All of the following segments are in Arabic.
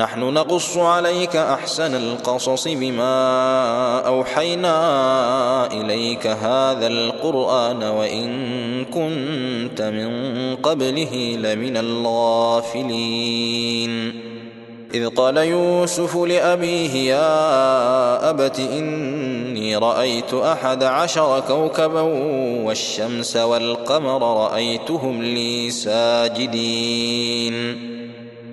نحن نقص عليك أحسن القصص بما أوحينا إليك هذا القرآن وإن كنت من قبله لمن الغافلين. إذ قال يوسف لأبيه يا أبت إني رأيت أحد عشر كوكبا والشمس والقمر رأيتهم لي ساجدين.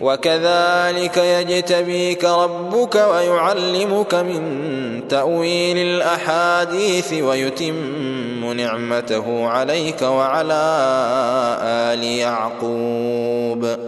وكذلك يجتبيك ربك ويعلمك من تأويل الأحاديث ويتم نعمته عليك وعلى آل يعقوب.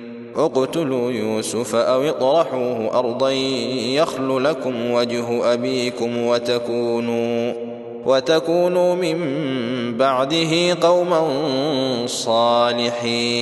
اقتلوا يوسف أو اطرحوه أرضا يخل لكم وجه أبيكم وتكونوا وتكونوا من بعده قوما صالحين.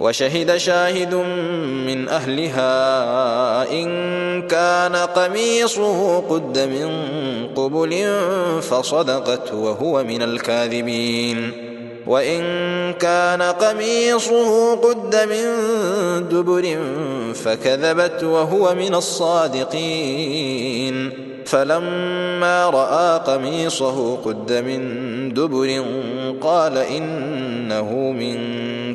وشهد شاهد من أهلها إن كان قميصه قد من قبل فصدقت وهو من الكاذبين. وإن كان قميصه قد من دبر فكذبت وهو من الصادقين. فلما رأى قميصه قد من دبر قال إنه من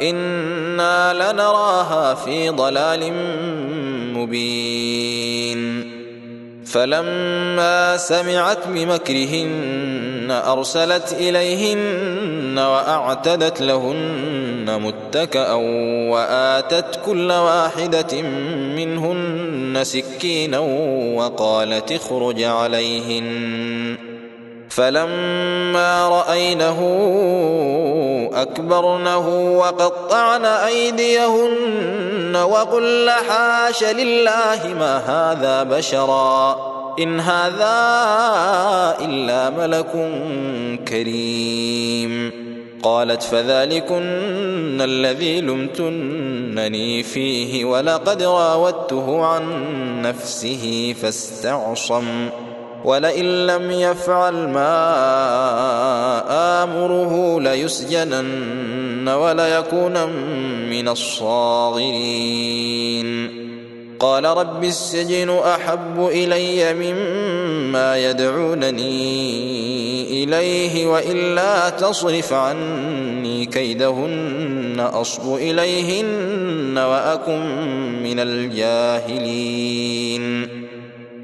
أنا لنراها في ضلال مبين فلما سمعت بمكرهن ارسلت اليهن واعتدت لهن متكئا واتت كل واحدة منهن سكينا وقالت اخرج عليهن فلما رأينه أكبرنه وقطعن أيديهن وقل حاش لله ما هذا بشرا إن هذا إلا ملك كريم. قالت فذلكن الذي لمتنني فيه ولقد راودته عن نفسه فاستعصم. ولئن لم يفعل ما آمره ليسجنن وليكون من الصاغرين. قال رب السجن أحب إلي مما يدعونني إليه وإلا تصرف عني كيدهن أصب إليهن وأكن من الجاهلين.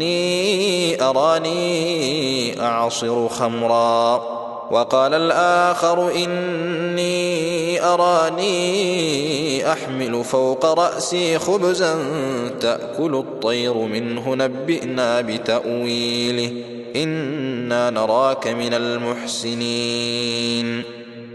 إني أراني أعصر خمرا. وقال الآخر إني أراني أحمل فوق رأسي خبزا تأكل الطير منه نبئنا بتأويله. إنا نراك من المحسنين.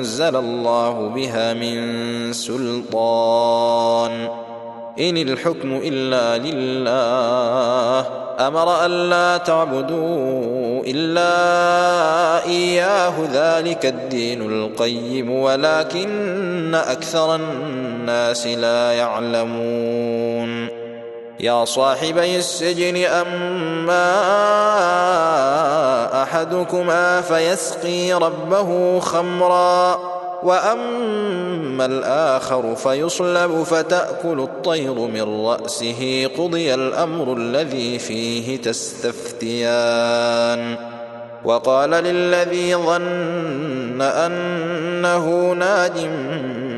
أنزل الله بها من سلطان. إن الحكم إلا لله. أمر ألا تعبدوا إلا إياه. ذلك الدين القيم. ولكن أكثر الناس لا يعلمون. يا صاحبي السجن أما أحدكما فيسقي ربه خمرًا وأما الآخر فيصلب فتأكل الطير من رأسه قضي الأمر الذي فيه تستفتيان. وقال للذي ظن أنه ناج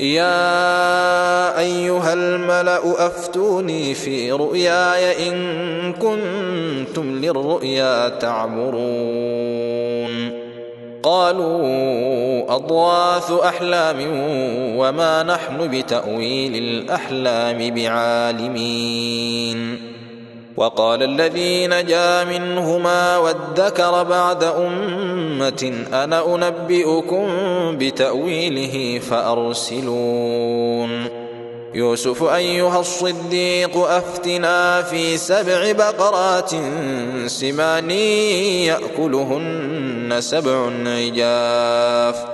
يا أيها الملأ أفتوني في رؤياي إن كنتم للرؤيا تعبرون قالوا أضواث أحلام وما نحن بتأويل الأحلام بعالمين. وقال الذي نجا منهما وادكر بعد أمة أنا أنبئكم بتأويله فأرسلون. يوسف أيها الصديق أفتنا في سبع بقرات سمان يأكلهن سبع عجاف.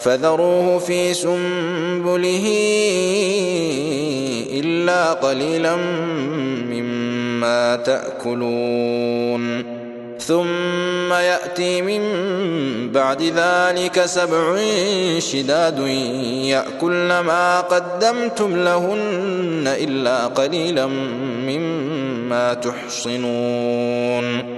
فذروه في سنبله إلا قليلا مما تأكلون. ثم يأتي من بعد ذلك سبع شداد يأكلن ما قدمتم لهن إلا قليلا مما تحصنون.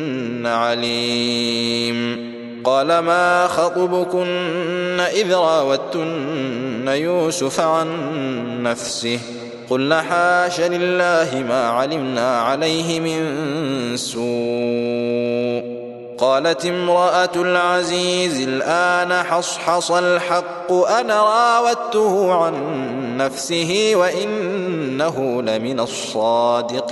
عليم. قال ما خطبكن إذ راوتن يوسف عن نفسه؟ قل حاش لله ما علمنا عليه من سوء قالت امرأة العزيز الآن حصحص الحق أنا راودته عن نفسه وإنه لمن الصادقين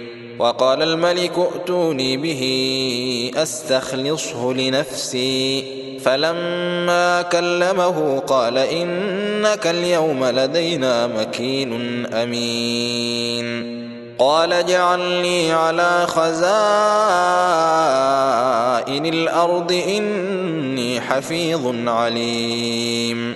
وقال الملك ائتوني به أستخلصه لنفسي. فلما كلمه قال إنك اليوم لدينا مكين أمين. قال اجعلني على خزائن الأرض إني حفيظ عليم.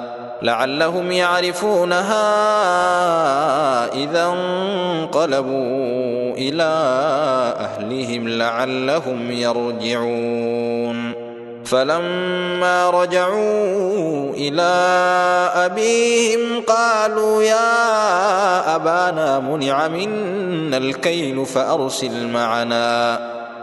لعلهم يعرفونها إذا انقلبوا إلى أهلهم لعلهم يرجعون. فلما رجعوا إلى أبيهم قالوا يا أبانا منع منا الكيل فأرسل معنا.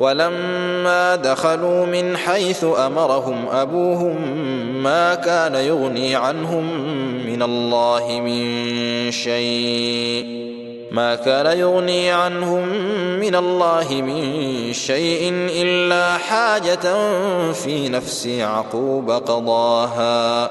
ولما دخلوا من حيث أمرهم أبوهم ما كان يغني عنهم من الله من شيء. ما كان يغني عنهم من الله من شيء إلا حاجة في نفس يعقوب قضاها.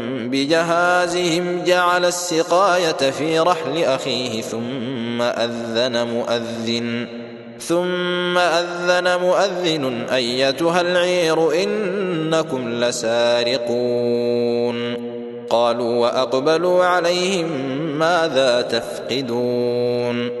بجهازهم جعل السقاية في رحل أخيه ثم أذن مؤذن. ثم أذن مؤذن أيتها العير إنكم لسارقون. قالوا وأقبلوا عليهم ماذا تفقدون؟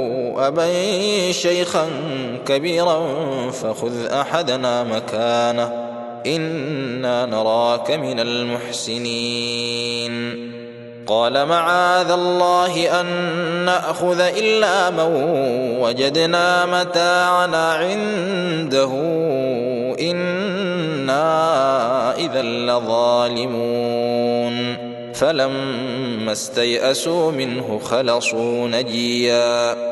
أبا شيخا كبيرا فخذ أحدنا مكانه إنا نراك من المحسنين. قال معاذ الله أن نأخذ إلا من وجدنا متاعنا عنده إنا إذا لظالمون. فلما استيئسوا منه خلصوا نجيا.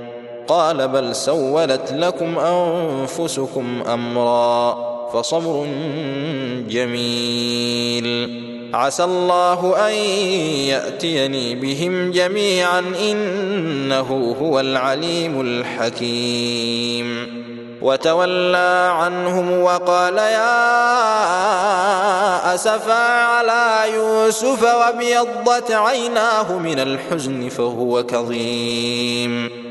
قال بل سولت لكم أنفسكم أمرا فصبر جميل. عسى الله أن يأتيني بهم جميعا إنه هو العليم الحكيم. وتولى عنهم وقال يا أسفا على يوسف وابيضت عيناه من الحزن فهو كظيم.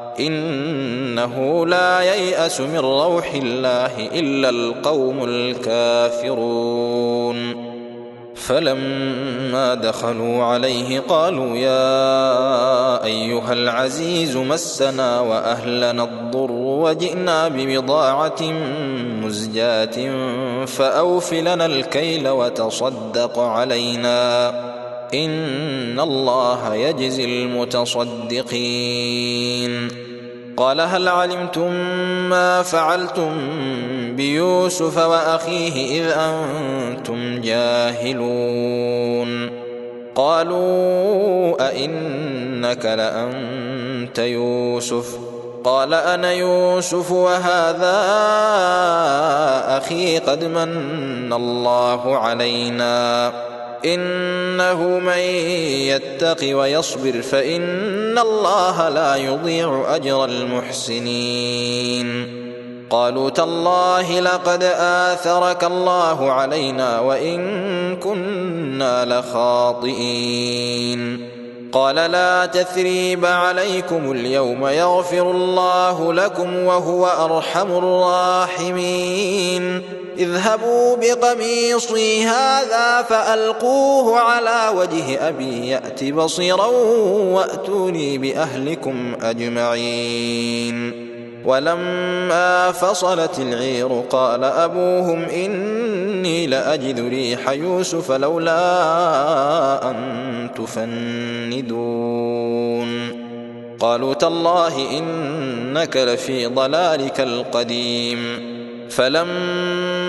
إنه لا ييأس من روح الله إلا القوم الكافرون. فلما دخلوا عليه قالوا يا أيها العزيز مسنا وأهلنا الضر وجئنا ببضاعة مزجاة فاوف لنا الكيل وتصدق علينا. إن الله يجزي المتصدقين. قال هل علمتم ما فعلتم بيوسف وأخيه إذ أنتم جاهلون؟ قالوا أئنك لأنت يوسف. قال أنا يوسف وهذا أخي قد من الله علينا. إنه من يتق ويصبر فإن الله لا يضيع أجر المحسنين. قالوا تالله لقد آثرك الله علينا وإن كنا لخاطئين. قال لا تثريب عليكم اليوم يغفر الله لكم وهو أرحم الراحمين. اذهبوا بقميصي هذا فألقوه على وجه أبي يأت بصيرا وأتوني بأهلكم أجمعين. ولما فصلت العير قال أبوهم إني لأجد ريح يوسف لولا أن تفندون. قالوا تالله إنك لفي ضلالك القديم. فلما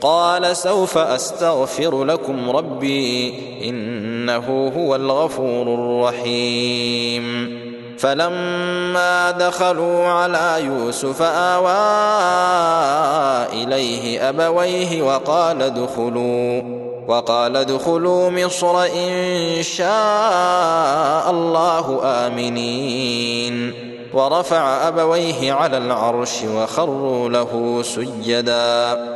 قال سوف أستغفر لكم ربي إنه هو الغفور الرحيم. فلما دخلوا على يوسف آوى إليه أبويه وقال ادخلوا وقال ادخلوا مصر إن شاء الله آمنين. ورفع أبويه على العرش وخروا له سجدا.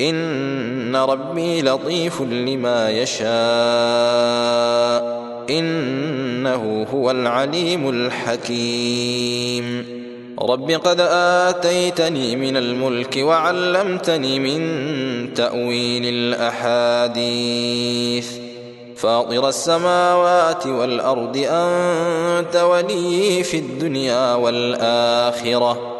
إن ربي لطيف لما يشاء. إنه هو العليم الحكيم. رب قد آتيتني من الملك وعلمتني من تأويل الأحاديث. فاطر السماوات والأرض أنت ولي في الدنيا والآخرة.